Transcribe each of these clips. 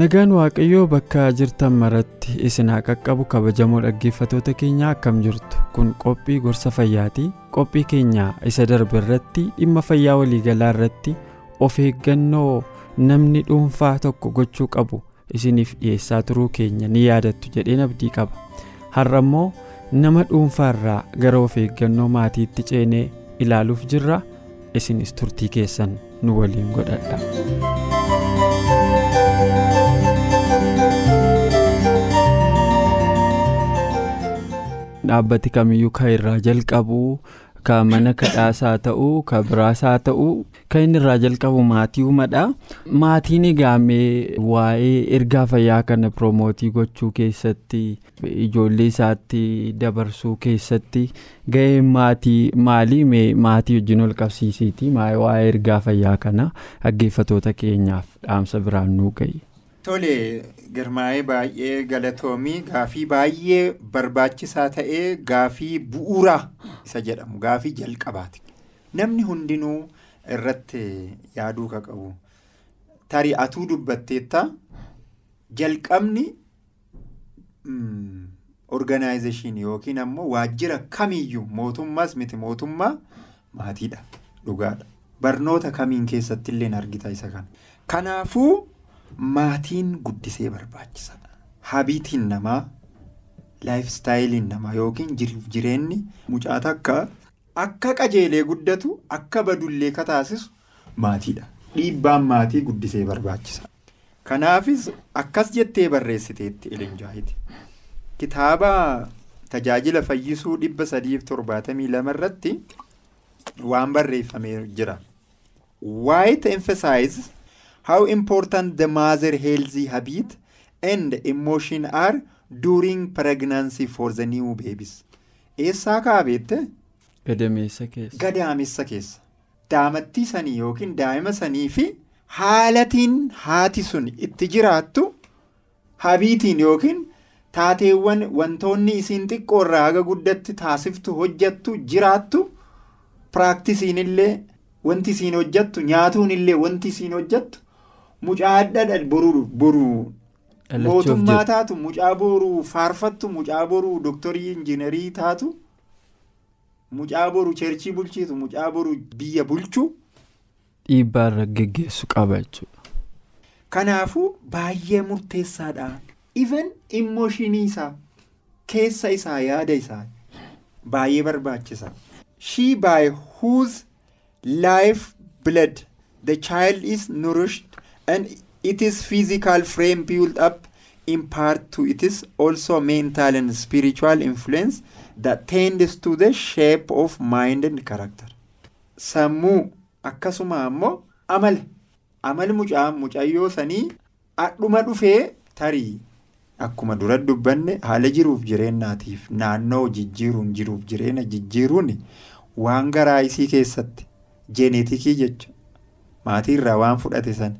Nagaan Waaqayyoo bakka jirtan maratti isin haa qaqqabu kabajamoo dhaggeeffatoota keenyaa akkam jirtu? Kun qophii gorsa fayyaati qophii keenya isa darbe irratti dhimma fayyaa waliigalaa irratti of eeggannoo namni dhuunfaa tokko gochuu qabu isiniif dhiyeessaa turuu keenya ni yaadattu jedheen abdii qaba. Har'a immoo nama dhuunfaa irraa gara of eeggannoo maatiitti ceenee ilaaluuf jirra isinis turtii keessan nu waliin godhadha. dhaabbati kamiyyuu kan irraa jalqabu kan mana kadhaas haa ta'u kan biraas haa ta'u kan inni irraa jalqabu maatii uumadha maatiin egaamee waa'ee ergaa fayyaa kana piroomotii gochuu keessatti ijoollee isaatti dabarsuu keessatti ga'ee maatii maalii maatii wajjin ol qabsiisiiti waa'ee ergaa fayyaa kana dhaggeeffatoota keenyaaf dhaamsa biraan nuu ga'i. Tole girmaa'ee baay'ee galatoomii gaafii baay'ee barbaachisaa ta'ee gaafii bu'uuraa isa jedhamu gaafii jalqabaati. Namni hundinuu irratti yaaduu ka qabu. Tarii atuu dubbatteetta jalqabni organaayizeeshinii yookiin ammoo waajjira kamiyyuu mootummaas miti mootummaa maatiidha dhugaadha. Barnoota kamiin keessatti illee argita isa kana. Kanaafuu. Maatiin guddisee barbaachisaadha. Habiitiin namaa laayifstaayiliin namaa yookiin jiruuf jireenyi mucaa takka akka qajeelee guddatu akka badullee ka taasisu maatiidha. Dhiibbaan maatii guddisee barbaachisa. Kanaafis akkas jettee barreessiteetti Ilinjaayiti. Kitaaba tajaajila fayyisuu dhibba sadiif torbaatamii lama irratti waan barreeffamee jira. White emphasize. How important the mother healthy habit and emotion are during pregnancy for the new babies. Eessaa kaabeette? Gadameessa keessa. Gadaamessa keessa. Daamattii sanii yookiin daa'ima sanii fi haalatiin haati sun itti jiraattu habiitiin yookiin taateewwan wantoonni isiin xiqqoo irraa haga guddatti taasiftu hojjattu jiraattu piraaktiisiin illee wanti isiin hojjattu nyaatuun illee wanti isiin hojjattu. Mucaa adda boruu boruu mootummaa taatu mucaa boruu faarfattu mucaa boruu dooktarii injiinarii taatu mucaa boruu cheerchii bulchitu mucaa boruu biyya bulchuu. Dhiibbaa irra geggeessu qaba jechuudha. Kanaafuu baay'ee murteessaadha. Even immooshinii isaa keessa isaa yaada isaa baay'ee barbaachisa. She by whose life blood the child is nourished. And it is physical frame built up in part to it is also mental and spiritual influence that tends to the shape of mind and character. Sammuu akkasuma ammoo amala amala mucaa mucayyoo sanii adhuma dhufee tarii akkuma dura dubbanne haala jiruuf jireenyaatiif naannoo jijjiiruun jiruuf jireenya jijjiiruun waan garaa isii keessatti jeeneetikii jecha maatiirraa waan fudhate sana.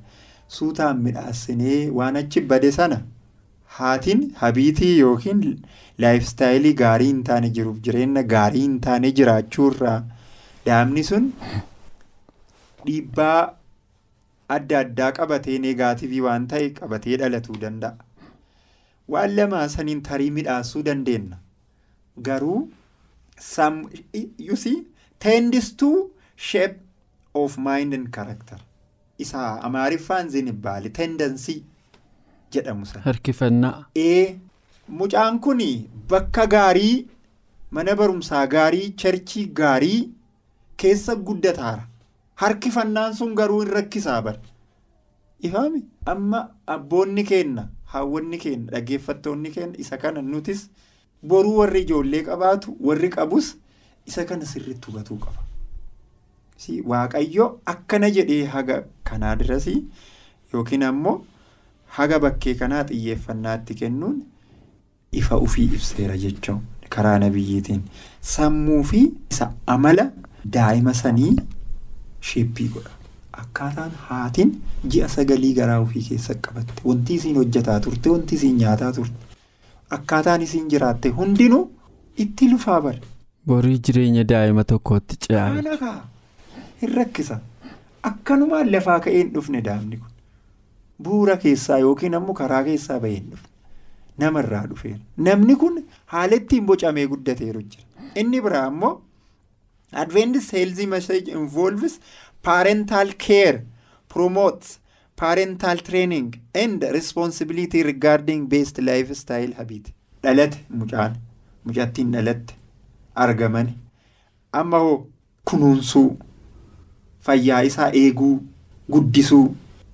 Suutaan midhaasinee waan achi bade sana haatiin habiitii yookiin laayifstaayilii gaarii hin taane jiruuf jireenya gaarii hin taane jiraachuurraa daa'imni sun dhiibbaa adda addaa qabatee neegaativii waan ta'e qabatee dhalatuu danda'a. Waan lamaa saniin tarii midhaasuu dandeenya. Garuu you see tends to shape of mind and character. Isaa amaariffaan zinibbaali tendansii jedhamu sana. Harkifannaa. Ee mucaan kun bakka gaarii mana barumsaa gaarii charchii gaarii keessa guddataara harkifannaan sun garuu hin rakkisaa bara ifaami amma abboonni keenna haawwanni keenna dhaggeeffattoonni keenna isa kana nutis boruu warri ijoollee qabaatu warri qabus isa kana sirriitti hubatuu qaba. Waaqayyo akkana jedhee haga kanaa dirasii yookiin ammoo haga bakkee kanaa xiyyeeffannaatti kennuun ifa ufii ibseera jechuun karaa nabiyyiitiin sammuu fi isa amala daa'ima sanii sheeppii godha. Akkaataan haatiin ji'a sagalii garaa ofii keessa qabatte wanti isiin hojjetaa turte wanti isiin nyaataa turte akkaataan isiin jiraatte hundinuu itti lufaa bara. Borii jireenya daa'ima tokkootti ce'aa. Hin rakkisa. Akkanumaan lafaa ka'ee hin dhufne daa'imni kun bu'uura keessaa yookiin ammoo karaa keessaa bahee hin dhufne. Namarraa dhufeera namni kun haala ittiin bocamee guddateeru jira. Inni biraa ammoo adventis healthy message involves parental care promotes parental training and responsibility regarding best lifestyle habit. Dhalate mucaan. Mucattiin dhalatte. Argamani. Amma hoo kunuunsuu fayyaa isaa eeguu guddisuu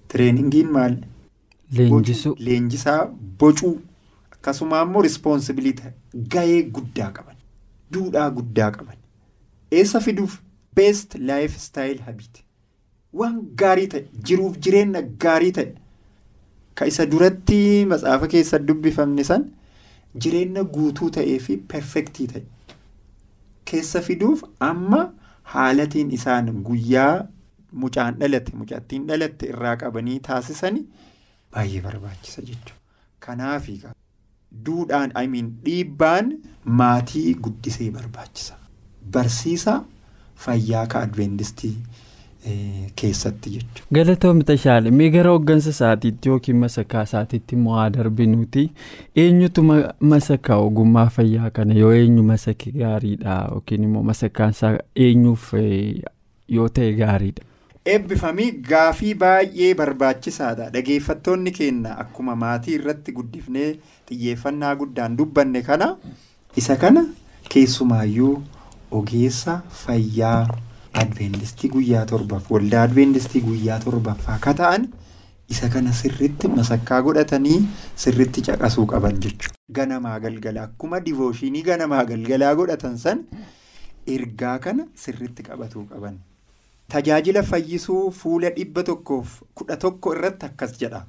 tireeningiin maal Leenjisuu. leenjisaa bocuu akkasuma ammoo rispoonsibilitii gahee guddaa qaban duudhaa guddaa qaban. Eessa fiduuf? Beest laayif istaayil habit. Waan gaarii ta'e jiruuf jireenya gaarii ta'e ka isa duratti matsaafa keessa dubbifamne san jireenya guutuu ta'ee fi perfektii ta'e. Keessa fiduuf amma haalatiin isaan guyyaa mucaan dhalate mucattiin dhalatte irraa qabanii taasisanii baay'ee barbaachisa jechuudha. Kanaaf duudhaan mean, dhiibbaan maatii guddisee barbaachisa. Barsiisa fayyaa ka adventistii eh, keessatti jechuudha. Galatoomii Tashaale mee gara hooggansa isaatiitti yookiin masakaa isaatiitti immoo haa darbinuuti eenyutu ma- masakaa ogummaa fayyaa kana yoo eenyu masake gaariidha yookiin immoo masakaan isaa eenyuuf eh, yoo ta'e gaariidha. Eebbifamii gaafii baay'ee barbaachisaadha. Dhageeffattoonni keenya akkuma maatii irratti guddifnee xiyyeeffannaa guddaan dubbanne kana isa kana keessumaayyuu ogeessa fayyaa adventistii guyyaa torbaaf waldaa adventistii guyyaa torbaffaa akka ta'an isa kana sirriitti masakkaa godhatanii sirriitti caqasuu qaban jechuudha. Ganamaa galgala akkuma divooshinii ganamaa galgalaa godhatan san ergaa kana sirriitti qabatuu qaban. Tajaajila fayyisuu fuula dhibba tokkoof kudha tokko irratti akkas jedha.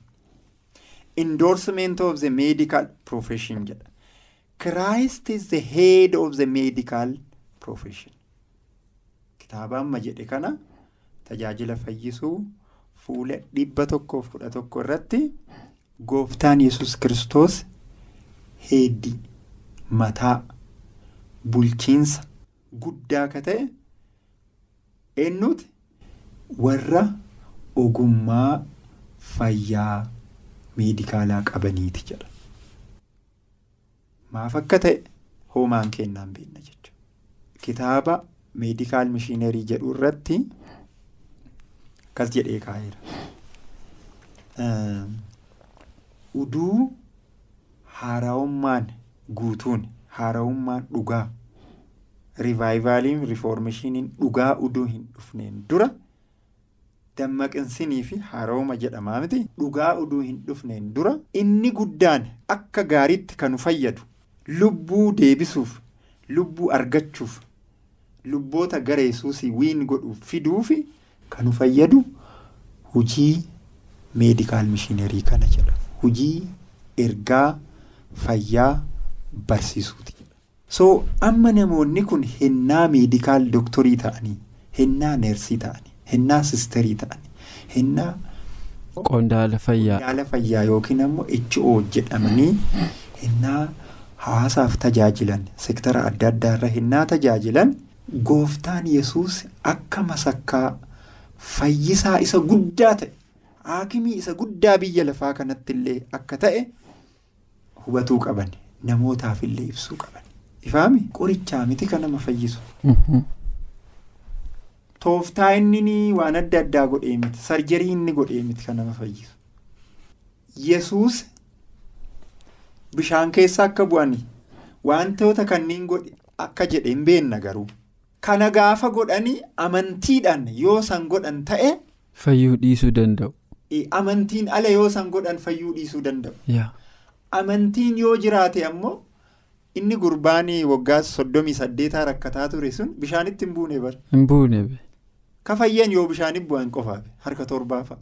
Endorsement of the medical profession jedha. Christ is the head of the medical profession. Kitaaba amma jedhe kana tajaajila fayyisuu fuula dhibba tokkoof kudha tokko irratti gooftaan yesus kiristoos heeddii mataa bulchiinsa guddaa akka ta'e eenyuti warra ogummaa fayyaa meedikaalaa qabaniiti jedha. Maaf akka ta'e hoomaan kennaan beekna jechuudha. Kitaaba meedikaal mishiinarii jedhu irratti akkas jedhee kaa'eera. Uduu haarawummaan guutuun haarawummaan dhugaa rivaayivaaliin riifoormeeshiniin dhugaa uduu hin dhufneen dura dammaqinsinii fi haara'uma jedhamaa miti dhugaa uduu hin dhufneen dura inni guddaan akka gaariitti kan fayyadu lubbuu deebisuuf lubbuu argachuuf lubboota gara yesuusii wiin godhuuf fiduufi kan fayyadu hujii meedikaal mishiinarii kana jedha hujii ergaa fayyaa barsiisuuti. so amma namoonni kun hennaa meedikaal doktorii ta'anii hennaa neersii ta'anii hennaa sisterii ta'anii hennaa Qondaala fayyaa. yaala fayyaa yookiin ammoo HO jedhamanii hennaa hawaasaaf tajaajilan sektara adda addaarra hennaa tajaajilan gooftaan yesus akka masakkaa fayyisaa isa guddaa ta'e haakimii isa guddaa biyya lafaa kanatti illee akka ta'e hubatuu qaban namootaaf illee ibsuu qaban. Ifaami qorichaa miti kan nama fayyisu. Mhm. Tooftaa inni waan adda addaa godhee miti. Sarjarii inni godhee miti kan nama fayyisu. Yesuus bishaan keessa akka bu'anii wantoota kanneen godhe akka jedhe hin beenna garuu Kana gaafa godhanii amantiidhaan yoo san godhan ta'e Fayyuu dhiisuu danda'u. amantiin ala yoo san godhan fayyuu dhiisuu danda'u. Amantiin yoo jiraate ammoo inni gurbaan waggaa soddomii saddeetaa rakkataa ture sun bishaanitti hin buune bara. Hin buune. Ka fayyan yoo bishaanitti bu'an qofaaf harka torbaa fa'a.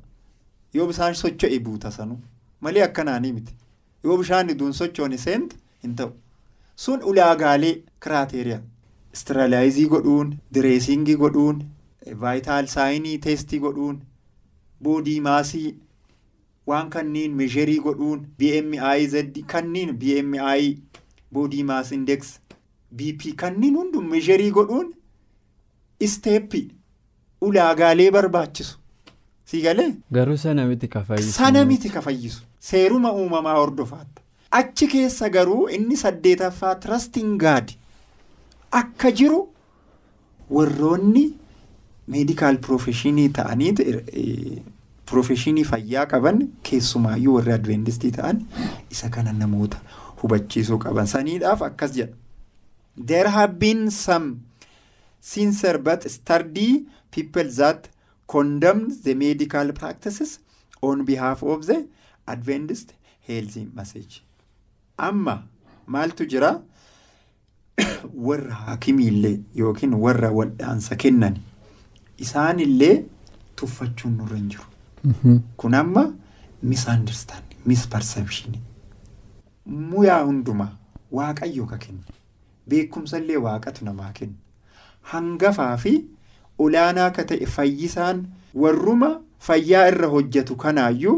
Yoo bishaan socho'e buuta sanuu malee akkanaanii miti. Yoo bishaan duun sochoone seente hin ta'u. Sun ulaagaalee kiraateriyaa. Istiraalaayizii godhuun, direesingii godhuun, vaayitaal saayinii teestii godhuun, boodii maasii waan kanniin meesharii godhuun, BMI Z kanniin BMI boodii maas index BP kanniin hunduu meesharii godhuun isteeppii ulaagaalee barbaachisu. Si galee? Garuu sana miti ka fayyisu. Sana miti ka fayyisu. Seeruma uumamaa hordofaatta. Achi keessa garuu inni saddeetaffaa trusting God akka jiru warroonni meedikaal piroofeshinii ta'anii piroofeshinii fayyaa qaban keessumaayyuu warri adventistii ta'an isa kana namoota hubachiisuu qaban. Saniidhaaf akkas jedha. There have been some sincere but sturdy people that condemn the medical practices on behalf of the Adventist health message. Amma maaltu jira? warra hakimiillee yookiin warra wal'aansa kennan isaanillee tuffachuun nurra hin jiru. Mhm. Kun amma misunderstanding, misperception. Muyaa hundumaa waaqayyo ka kenna. Beekumsallee waaqatu namaa kenna. Hangafaa fi olaanaa ka ta'e fayyisaan warruma fayyaa irra hojjetu kanaayyuu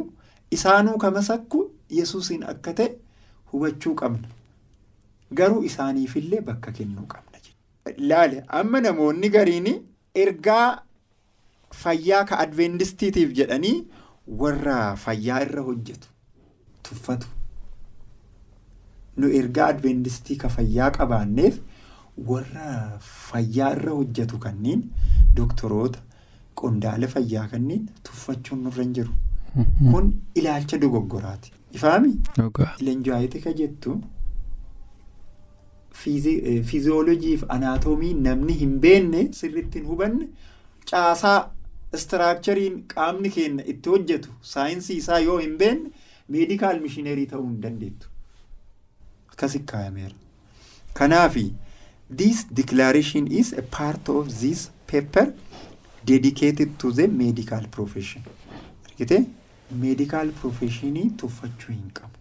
isaanuu kamasakku yesuusin akka ta'e hubachuu qabna. Garuu isaaniifillee bakka kennuu qabna. Laale amma namoonni gariin ergaa fayyaa ka adventistiitiif jedhanii warra fayyaa irra hojjetu tuffatu. Nu ergaa adventistii ka fayyaa qabaanneef warra fayyaa irra hojjetu kanneen doktoroota qondaala fayyaa kanneen tuffachuun nurra hin jiru. Mhm. Kun ilaalcha dogoggoraati. Ifaami? Dhugaa. Leenjaayitii ka jettu fiiziyoolojii fi anaatoomii namni hin beekne sirriitti hin hubanne caasaa istiraakchariin qaamni keenya itti hojjetu saayinsii isaa yoo hin beekne meedikaal mishinerii ta'uu hin dandeettu. Akkasi kaayameera. Kanaafi this declaration is a part of this paper dedicated to the medical profession. Argitee? Medical professionii tuffachuu hin qabnu.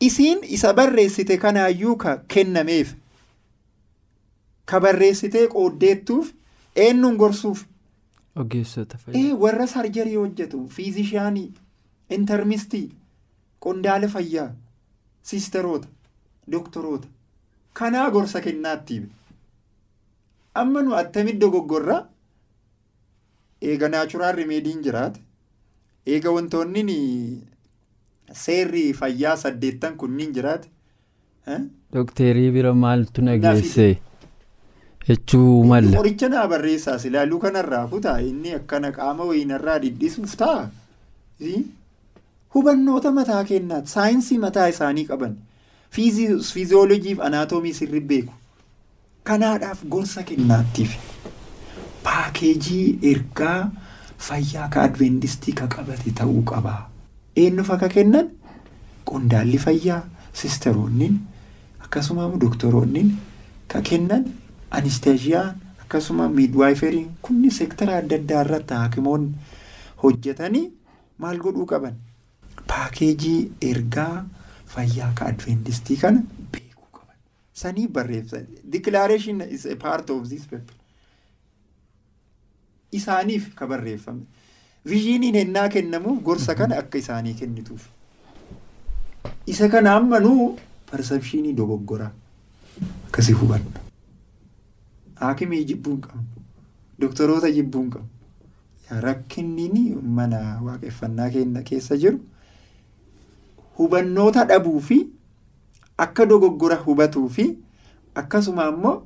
Isiin isa barreessite kanaayyuu ka kennameef ka barreessitee qooddeettuuf eenyuun gorsuuf Ogeessota fayyaa. warra sarjarii hojjetu fiizishaanii intarmistii qondaala fayyaa siisteroota doktoroota kanaa gorsa kennaatti amma nu attamitti dogoggorra eega naachuraal rimeediin jiraate eega wantoonni ni seerri fayyaa saddeettan kunniin jiraate? Dokteerii bira maaltu nageesse jechuu malla. Qoricha naa barreessaas ilaaluu kanarraa kutaa inni akkana qaama wayiinarraa dhidhisuuf ta'a. Hubannoota mataa kennaati. Saayinsii mataa isaanii qaban. Fiiziyoolojii fi anaatoomii sirri beeku. Kanaadhaaf gorsa kennaattiif. Paakeejii ergaa fayyaa ka adventistii ka qabate ta'uu qaba. Eenyuuf akka kennan? Qondaalli fayyaa, sisteroonniin akkasuma doktoroonniin ka kennan anisteeshiyaan akkasuma miidwaayiferiin kunni seektara adda addaa irratti haakimoonni hojjetanii maal godhuu qaban? Paakeejii ergaa fayyaa ka adventistii kana beekuu qaban. Sanii barreessa. Declaration is a part of this paper. Isaaniif ka barreeffame. Vizhiiniin hennaa kennamuuf gorsa kana akka isaanii kennituuf. Isa kana ammanuu persepshinii dogoggoraa akkasii hubanna. Haakimii jibbuu hin qabnu. Doktoroota jibbuu hin qabnu. Yaa Rakkinni mana waaqeffannaa keenya keessa jiru hubannoota dhabuu fi akka dogoggora hubatuu fi akkasuma immoo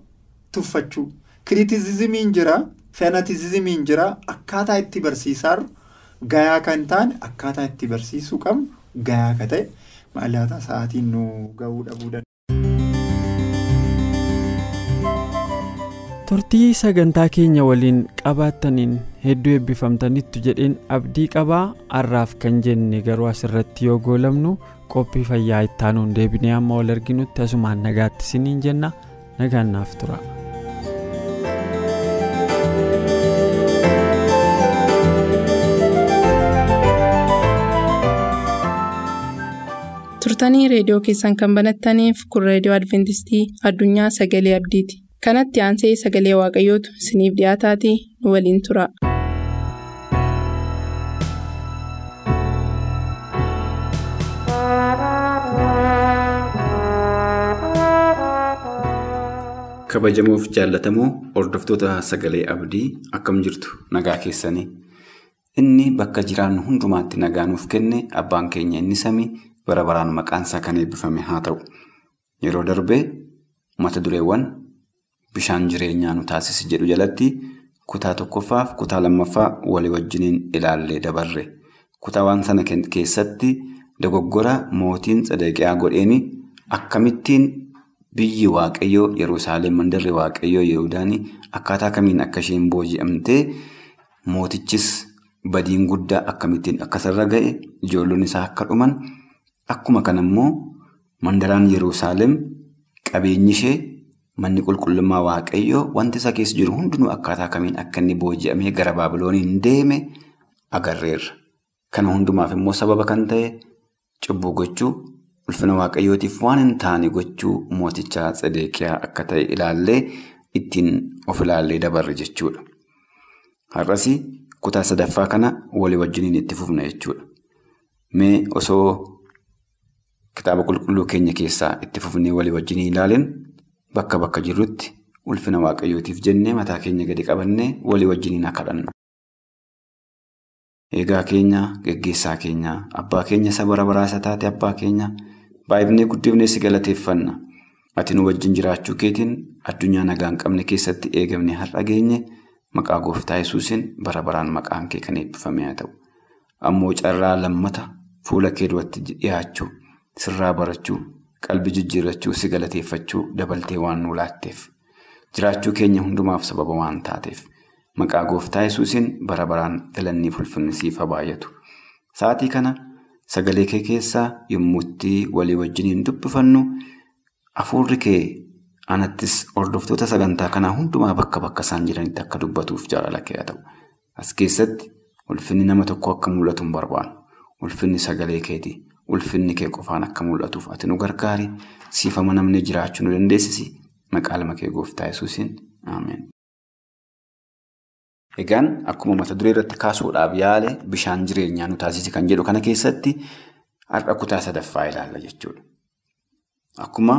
tuffachuu. Kiriitizizimiin jira, fenatizizimiin jira, akkaataa itti barsiisaarru gayaa kan taane akkaataa itti barsiisuu qabnu gayaa ka ta'e maallaataa sa'aatiin nu gahuu dhabuu danda'a. Turtii sagantaa keenya waliin qabaattaniin hedduu eebbifamtanittu jedheen abdii qabaa har'aaf kan jenne garuu asirratti yoo goolabnu qophii fayyaa ittaanuun deebinee amma wal arginutti asumaan nagaatti isiniin jenna nagaan naaf tura. turtanii reediyoo keessan kan banattaniif kun reediyoo adventistii addunyaa sagalee abdiiti kanatti aansee sagalee waaqayyootu isiniif dhiyaataatii nu waliin tura. kabajamoof jaallatamoo hordoftoota sagalee abdii akkam jirtu nagaa keessanii inni bakka jiraannu hundumaatti nagaa nuuf kenne abbaan keenya inni samii bara baraan maqaan isaa kan eebbifame haa ta'u yeroo darbee mata dureewwan bishaan jireenyaa nu taasisi jedhu jalatti kutaa tokkoffaaf kutaa lammaffaa walii wajjiniin ilaallee dabarre kutaawwan sana keessatti dogoggora mootiin tsadeeqiyaa godheeni akkamittiin. Biyyi waaqayyoo Yerusaalem mandarri waaqayyoo Yihudaanii akkaataa kamiin akka booji'amtee mootichis badiin guddaa akkamittiin akkasarra ga'e ijoollonni isaa akka dhuman akkuma kana immoo mandaraan Yerusaalem qabeenyi ishee manni qulqullummaa waaqayyoo wanti isa keessa jiru hundinuu akkaataa kamiin akka inni booji'amee gara Baabilooniin deeme agarreerra. Kana hundumaaf immoo sababa kan ta'e cubbuu gochuu. ulfina waaqayyootiif waan hin taane gochuu mootichaa Tsedeeqiyaa akka ta'e ilaallee ittiin of ilaallee dabarre jechuudha. Har'as kutaa sadaffaa kana walii wajjiniin itti fufna jechuudha. Mee osoo kitaaba qulqulluu keenya keessaa itti fufnee walii wajjiniin ilaaleen bakka bakka jirrutti ulfina waaqayyootiif jennee mataa keenya gadi qabannee walii wajjiniin akka kadhanna. Eegaa keenya geggeessaa keenya abbaa keenya isa bara baraasa taate abbaa keenya. Baay'ifnee guddifnee si galateeffanna. Ati nu wajjin jiraachuu keetiin addunyaa nagaa hin qabne keessatti eegamne har'a geenye maqaa gooftaa yesuusin bara baraan maqaan kee kan eebbifame haa ta'u. Ammoo carraa lammata fuula kee duratti dhiyaachuu, sirraa barachuu, qalbii jijjiirrachuu, si galateeffachuu dabaltee waan nu laatteef. Jiraachuu keenya hundumaaf sababa waan taateef. Maqaa gooftaa yesuusin bara baraan filannii ulfinni siif haa baay'atu. Sa'aatii kana. Sagalee kee keessaa yommuu walii wajjiniin dubbifannu hafuurri kee anattis hordoftoota sagantaa kanaa hundumaa bakka bakka isaan jiranitti akka dubbatuuf jaalala kee haa ta'u. As keessatti ulfinni nama tokko akka mul'atu hin barbaannu. Ulfinni sagalee keetii, ulfinni kee qofaan akka mul'atuuf ati nu gargaari. Siif amanamnee jiraachuu nu dandeessisi. Maqaa lama kee gooftaa yesuusin Ameen. Egaan akkuma mata duree irratti kaasuudhaaf yaale bishaan jireenyaa nu taasise kan jedhu kana keessatti har'a kutaa sadaffaa ilaalla jechuudha. Akkuma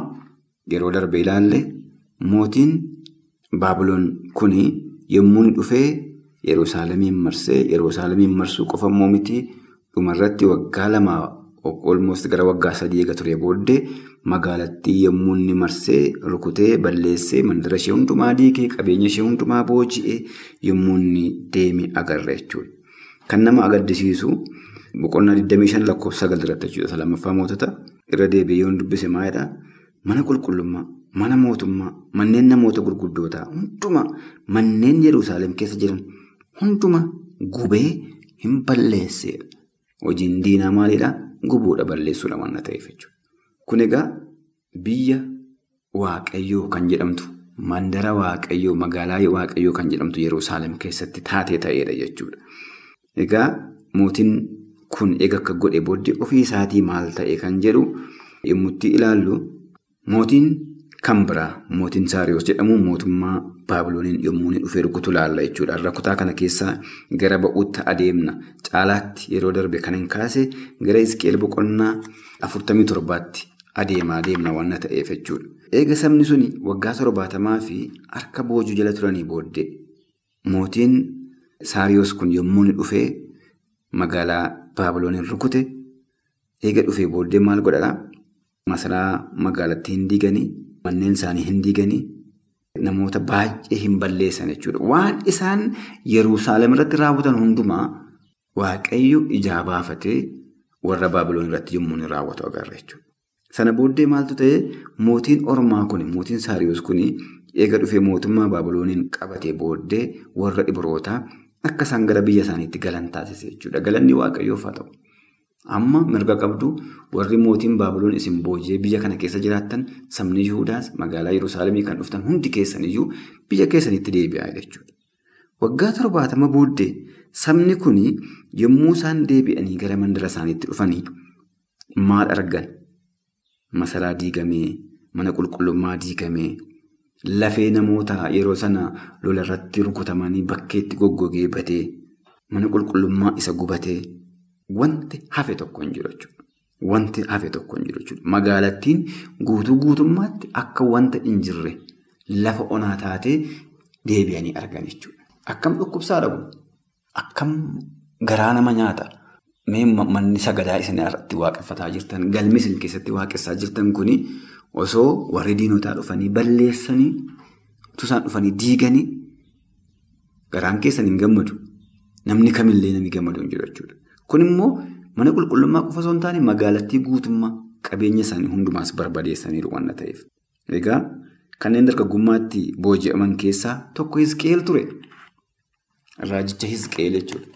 yeroo darbe ilaalle mootiin Baabiloon kuni yommuu dhufee Yerusaalemiin marsee Yerusaalemiin marsuu qofa immoo miti dhumarratti waggaa lama olmost gara waggaa sadii eega ture booddee magaalattii yommuu inni marsee rukutee balleessee mandara ishee hundumaa diigee qabeenya ishee hundumaa booji'ee yommuu inni deeme agarra jechuudha. Kan nama agaddisiisu boqonnaa 25 lakkoofsa sagal irratti jechuudha. Lammaffaa mootota irra deebi'ee yoon dubbise maalidhaa? Mana qulqullummaa, mana mootummaa, manneen namoota gurguddootaa hundumaa manneen Yerusaalem keessa jiran hunduma gubee hin balleessedha. Hojiin diinaa maalidhaa? Gubuudha balleessuudha waan ta'eef jechuudha. Kun egaa biyya Waaqayyoo kan jedhamtu mandara Waaqayyoo magaalaa Waaqayyoo kan jedhamtu Yerusaalem keessatti taatee ta'edha jechuudha. Egaa mootiin kun eega akka godhe booddee ofii isaatii maal ta'e kan jedhu yommuu itti ilaallu mootiin kan biraa mootiin Saariyoos jedhamu mootummaa Baabilooniin yommuu inni dhufee rukutu ilaalla jechuudha. Irra kutaa kana keessaa gara ba'uutti adeemna. Caalaatti yeroo darbe kan hin kaase gara Isqeel boqonnaa afurtamii torbaatti adeemaa adeemna waan ta'eef jechuudha. Eega sabni suni waggaa torbaatamaa fi harka boojuu jala turanii booddee mootiin Saariyoos kun yommuu inni dhufee magaalaa Baabilooniin rukute eega dhufee booddee maal godhadhaa? Masaraa magaalattii hin manneen isaanii hin diiganii namoota baay'ee hin balleessan jechuudha. Waan isaan Yerusaalem irratti raawwatan hundumaa Waaqayyo ijaa baafatee warra Baabiloon irratti yommuu inni raawwatu agarra jechuudha. Sana booddee maaltu ta'e mootiin Ormaa kun mootiin Saariyoos kun eega dhufee mootummaa Baabilooniin qabatee booddee warra Ibrootaa akka isaan gara biyya isaaniitti galan taasise jechuudha. Galanni waaqayyoof haa ta'u. Amma mirga qabdu warri mootiin Baabiloon isin booji'ee biyya kana keessa jiraattan sabni Yihudaas magaalaa Yerusaalemii kan dhuftan hundi keessaniyyuu biyya keessanitti deebi'aa jechuudha. Waggaa torbaatama booddee sabni kun yommuu isaan deebi'anii gara mandara isaaniitti dhufanii maal argan? Masaraa diigamee, mana qulqullummaa diigamee, lafee namoota yeroo sana lola irratti rukutamanii bakkeetti goggogee badee, mana qulqullummaa isa gubatee. Wanti hafe tokko hin jiru jechuudha. Wanti hafe tokko hin jiru jechuudha. Magaalattiin guutuu guutummaatti akka wanta hin jirre lafa onaa taatee deebi'anii argan jechuudha. Akkam dhukkubsaadha kun? Akkam garaa nama nyaata? Mee manni sagadaa isin irratti waaqeffataa jirtan, galmi isin keessatti waaqessaa jirtan kuni osoo warri diinotaa dhufanii balleessanii, utuu isaan dhufanii diiganii garaan keessan hin gammadu. Namni kamillee namni gammadu hin jiru jechuudha. Kun immoo mana qulqullummaa qofa osoo hin taane magaalattii guutummaa qabeenya isaanii hundumaas barbadeessaniiru waan ta'eef. Egaa kanneen dargaggummaatti booji'aman keessaa tokko Hisqeel ture. Raajicha Hisqeel jechuudha.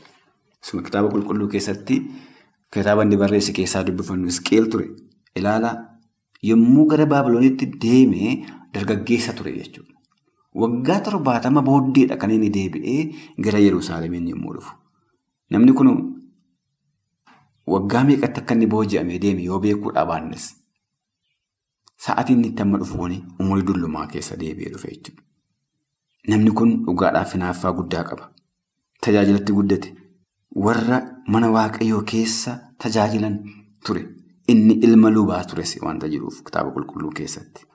Kitaaba qulqulluu keessatti kitaaba inni barreesse keessaa dubbifannu Hisqeel ture. Ilaalaa yommuu gara Baabiloonitti deemee dargaggeessa ture jechuudha. Waggaa torbaatama booddeedha kan inni deebi'ee gara Yerusaalemiin yommuu dhufu. Namni kun waggaa meeqatti akka inni booji'amee deeme yoo beekuudha baannes sa'aatiin itti amma dhufu kuni umurii dullumaa keessa deebi'ee dhufe jechuudha. Namni kun dhugaadhaaf hinaaffaa guddaa qaba. Tajaajilatti guddate. Warra mana waaqayyoo keessa tajaajilan ture. Inni ilma lubaa tures waanta jiruuf kitaaba qulqulluu keessatti.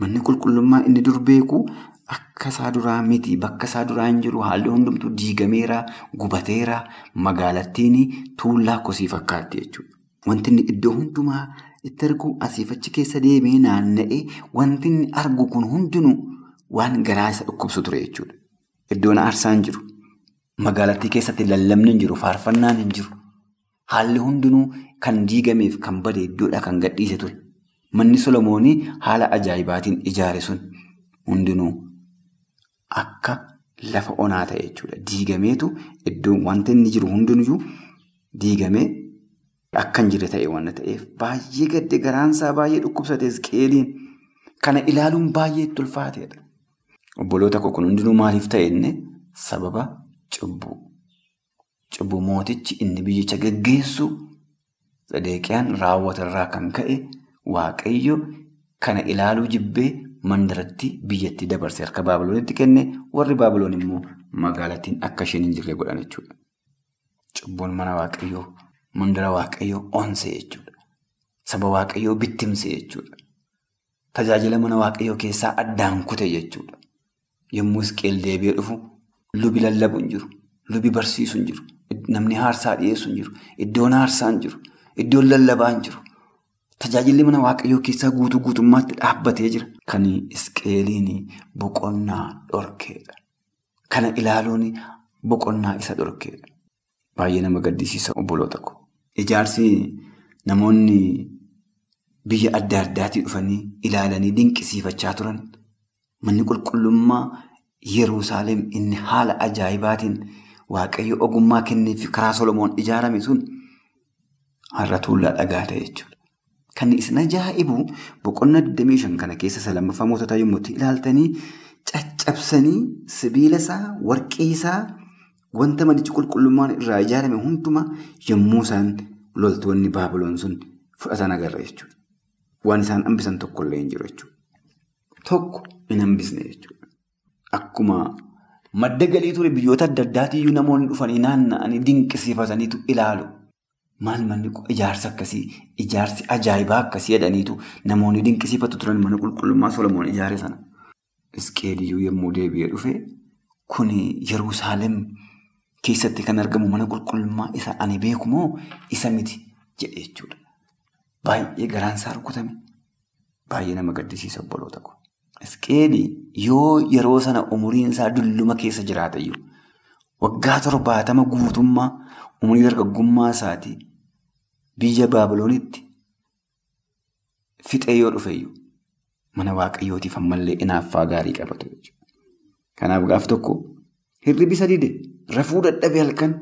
Manni qulqullummaa inni dur beeku akka isaa duraa miti. Bakka isaa duraa hin jiru. Haalli hundumtuu diigameera, gubateera. Magaalattiin tuullaa kosii fakkaatti jechuudha. Wanti inni iddoo hundumaa itti argu asiif achi keessa deemee naanna'ee wanti argu kun hundinuu waan garaa isa dhukkubsu ture jechuudha. Iddoon aarsaa hin jiru. Magaalattii keessatti lallabni hin jiru. Faarfannaan hin jiru. Haalli hundinuu kan diigameef kan bade iddoodhaa kan gadhiise ture. Manni Solomoonii haala ajaa'ibaatiin ijaare sun hundinuu akka lafa onaa ta'e jechuudha. Diigameetu iddoon wanti inni jiru hundinuyyuu diigamee akka hin jirre ta'e waan ta'eef baay'ee gadde garaansaa baay'ee dhukkubsate Hisqeeliin kana ilaaluun baay'ee itti ulfaateedha. Obboloota koo kun hundinuu maaliif ta'e sababa cubbuu. Cubbuu mootichi inni biyyicha geggeessu Sadeeqiyaan raawwatarraa kan ka'e waaqayyo kana ilaaluu jibbee mandaratti biyyatti dabarse harka Baabiloonitti kenne warri Baabiloon immoo magaalattiin akka isheen hin jirre godhan jechuudha. Cubbuun mana waaqayyoo mandara waaqayyoo onse jechuudha. Saba waaqayyoo bittimse jechuudha. Tajaajila mana waaqayyoo keessaa addaan kute jechuudha. Yommuu Hisqeel deebi'ee dhufu lubi lallabu hin jiru. Lubi barsiisu hin jiru. Namni aarsaa dhiyeessu hin jiru. Iddoon aarsaa hin jiru. Iddoon lallabaa hin jiru. Tajaajilli mana waaqayyoo keessaa guutuu guutummaatti dhaabbatee jira. Kan Hisqeeliin boqonnaa dhorkeedha. Kana ilaaluun boqonnaa isa dhorkeedha. Baay'ee nama gaddisiisa obboloota ko. Ijaarsi namoonni biyya adda addaatii dhufanii ilaalanii dinqisiifachaa turan manni qulqullummaa Yerusaalem inni haala ajaa'ibaatiin waaqayyo ogummaa kenneef karaa Solomoon ijaarame sun har'a tuullaa dhagaa ta'e jechuudha. Kan isin ajaa'ibu boqonnaa 25 kana keessa isa lammaffaa moototaa yommuu ilaaltanii caccabsanii sibiila isaa warqii isaa wanta manichi qulqullummaan irraa ijaarame hundumaa yommuu isaan loltoonni baabiloon sun fudhatan agarra jechuudha. Waan isaan hambisan tokkollee hin jiru jechuudha. Tokko hin hambisne jechuudha. Akkuma madda galii ture biyyoota adda addaatiyyuu namoonni dhufanii naanna'anii dinqisiifataniitu ilaalu. Maal manni ijaarsa akkasii ijaarsi ajaa'ibaa akkasii jedhaniitu namoonni dinqisiifatu turan mana qulqullummaa Solomoon ijaare sana. Hisqeeliyyuu yommuu deebi'ee dhufe kun Yerusaalem keessatti kan argamu mana qulqullummaa isa ani beeku moo isa miti jedhe jechuudha. Baay'ee garaan isaa rukutame. Baay'ee nama gaddisiisa obboloota ko. Hisqeelii yoo yeroo sana umuriin isaa dulluma keessa jiraatayyuu waggaa torbaatama guutummaa umurii dargaggummaa isaatii biyya Baabiloonitti fixee yoo dhufeyyuu mana waaqayyootiif ammallee inaaffaa gaarii qabatu jechuudha. Kanaaf gaaf tokko hirribi isa dide rafuu dadhabee halkan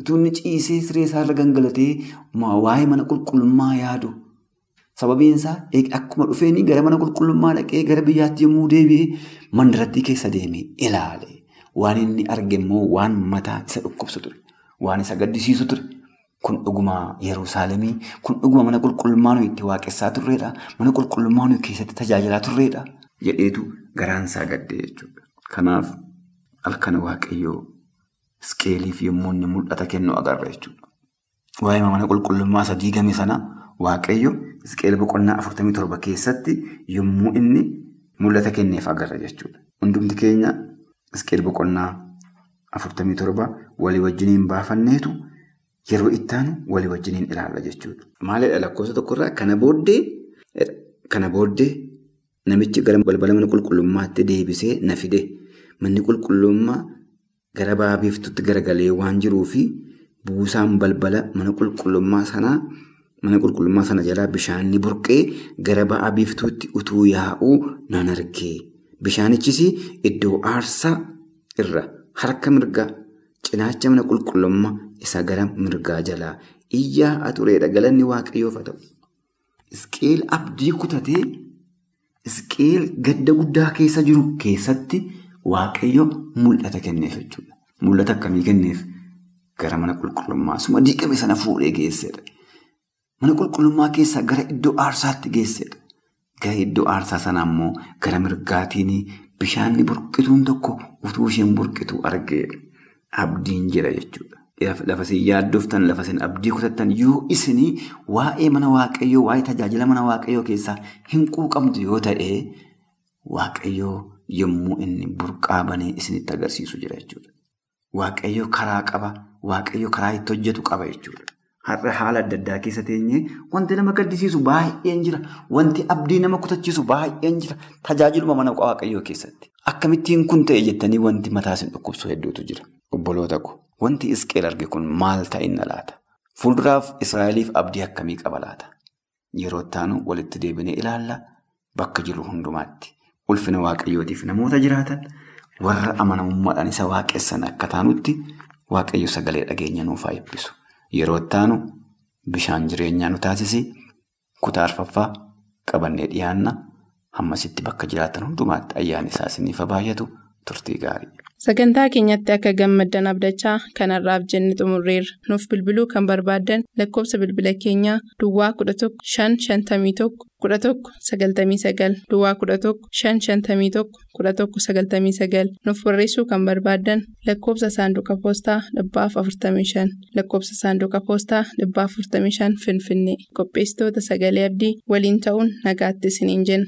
utuu inni ciisee siree isaarra gangalatee waa'ee mana qulqullummaa yaadu. Sababiin isaa akkuma dhufeenii gara mana qulqullummaa dhaqee gara biyyaatti yommuu deebi'ee mandarattii keessa deemee ilaale. Waan inni arge immoo waan mataa isa dhukkubsu ture. Waan isa gaddisiisu ture. Kun dhuguma Yerusaalemii. Kun dhuguma mana qulqullummaa nuyi itti waaqessaa turreedha. Mana qulqullummaa nuyi keessatti tajaajilaa turreedha. Jedheetu garaansaa gaddee jechuudha. Kanaaf halkan waaqayyoo isqeeliif yommuu inni mul'ata kennu agarra jechuudha. Waa'ee mana qulqullummaa isa diigame sana waaqayyo isqeel boqonnaa afurtamii torba keessatti yommuu inni mul'ata kenneef agarra jechuudha. Hundumti keenya isqeel boqonnaa afurtamii torba walii wajjiniin baafanneetu yeroo ittaanu walii wajjiniin ilaalla jechuudha. Maalidha lakkoofsa tokkorraa kana booddee kana booddee namichi gara balbala mana qulqullummaatti deebisee na fide manni qulqullummaa gara ba'a garagalee waan jiruufi buusaan balbala mana qulqullummaa sanaa mana qulqullummaa sana jalaa bishaanni burqee gara ba'a biiftuutti utuu yaa'uu nan argee. Bishaanichis iddoo aarsaa irra harka mirgaa cinaacha mana qulqullummaa isa gara mirgaa jalaa iyyaa tureedha galanni waaqayyoof haa ta'u. Isqeel abdii kutatee isqeel gadda guddaa keessa jiru keessatti waaqayyo mul'ata kenneef jechuudha. Mul'ata akkamii kenneef? Gara mana qulqullummaa suma diigame sana fuudhee geessedha. Mana qulqullummaa keessaa gara iddoo aarsaatti geessedha. Gara iddoo aarsaa sana immoo gara mirgaatiin bishaanni burqituun tokko utuu isheen burqitu argeedha. Abdiin jira jechuudha. Lafa isin yaaddoftan, lafa isin abdii kutattan yoo isinii waa'ee mana waaqayyoo, waa'ee tajaajila mana waaqayyoo keessaa hin quuqamtu yoo ta'e, waaqayyoo yommuu inni burqaa banee isinitti agarsiisu jira jechuudha. Waaqayyoo karaa qaba, waaqayyoo karaa itti hojjetu qaba jechuudha. Har'a haala adda addaa keessa teenyee wanti nama gaddisiisu baay'een jira. Wanti abdii nama kutachiisu baay'een jira. Tajaajiluma mana waaqayyoo keessatti. Akkamittiin kun ta'e jettanii wanti mataa isin dhukkubsu hedduutu jira. Obboloota ko. Wanti isqeel arge kun maal ta'inna laata? Fuulduraaf Israa'eliif abdii akkamii qaba laata? Yeroo ittaanu walitti deebinee ilaalla bakka jiru hundumaatti. Ulfina waaqayyootiif namoota jiraatan warra amanamummaadhaan isa waaqessan akka taanutti waaqayyo sagalee dhageenya nuuf haa eebbisu. Yeroo ittaanu bishaan jireenyaa nu taasisi. Kutaa arfaffaa qabannee dhiyaanna. Hammasitti bakka jiraatan hundumaatti ayyaanni isaa isiniif baay'atu turtii gaarii. Sagantaa keenyatti akka gammaddan abdachaa kanarraaf jenne xumurreerra. Nuuf bilbiluu kan barbaaddan lakkoofsa bilbila keenyaa Duwwaa 11 551 11 99 Duwwaa 11 551 11 99 nuuf barreessuu kan barbaaddan lakkoofsa saanduqa poostaa 45 lakkoofsa saanduqa poostaa 45 Finfinnee qopheessitoota sagalee abdii waliin ta'uun nagaatti isiniin jenna.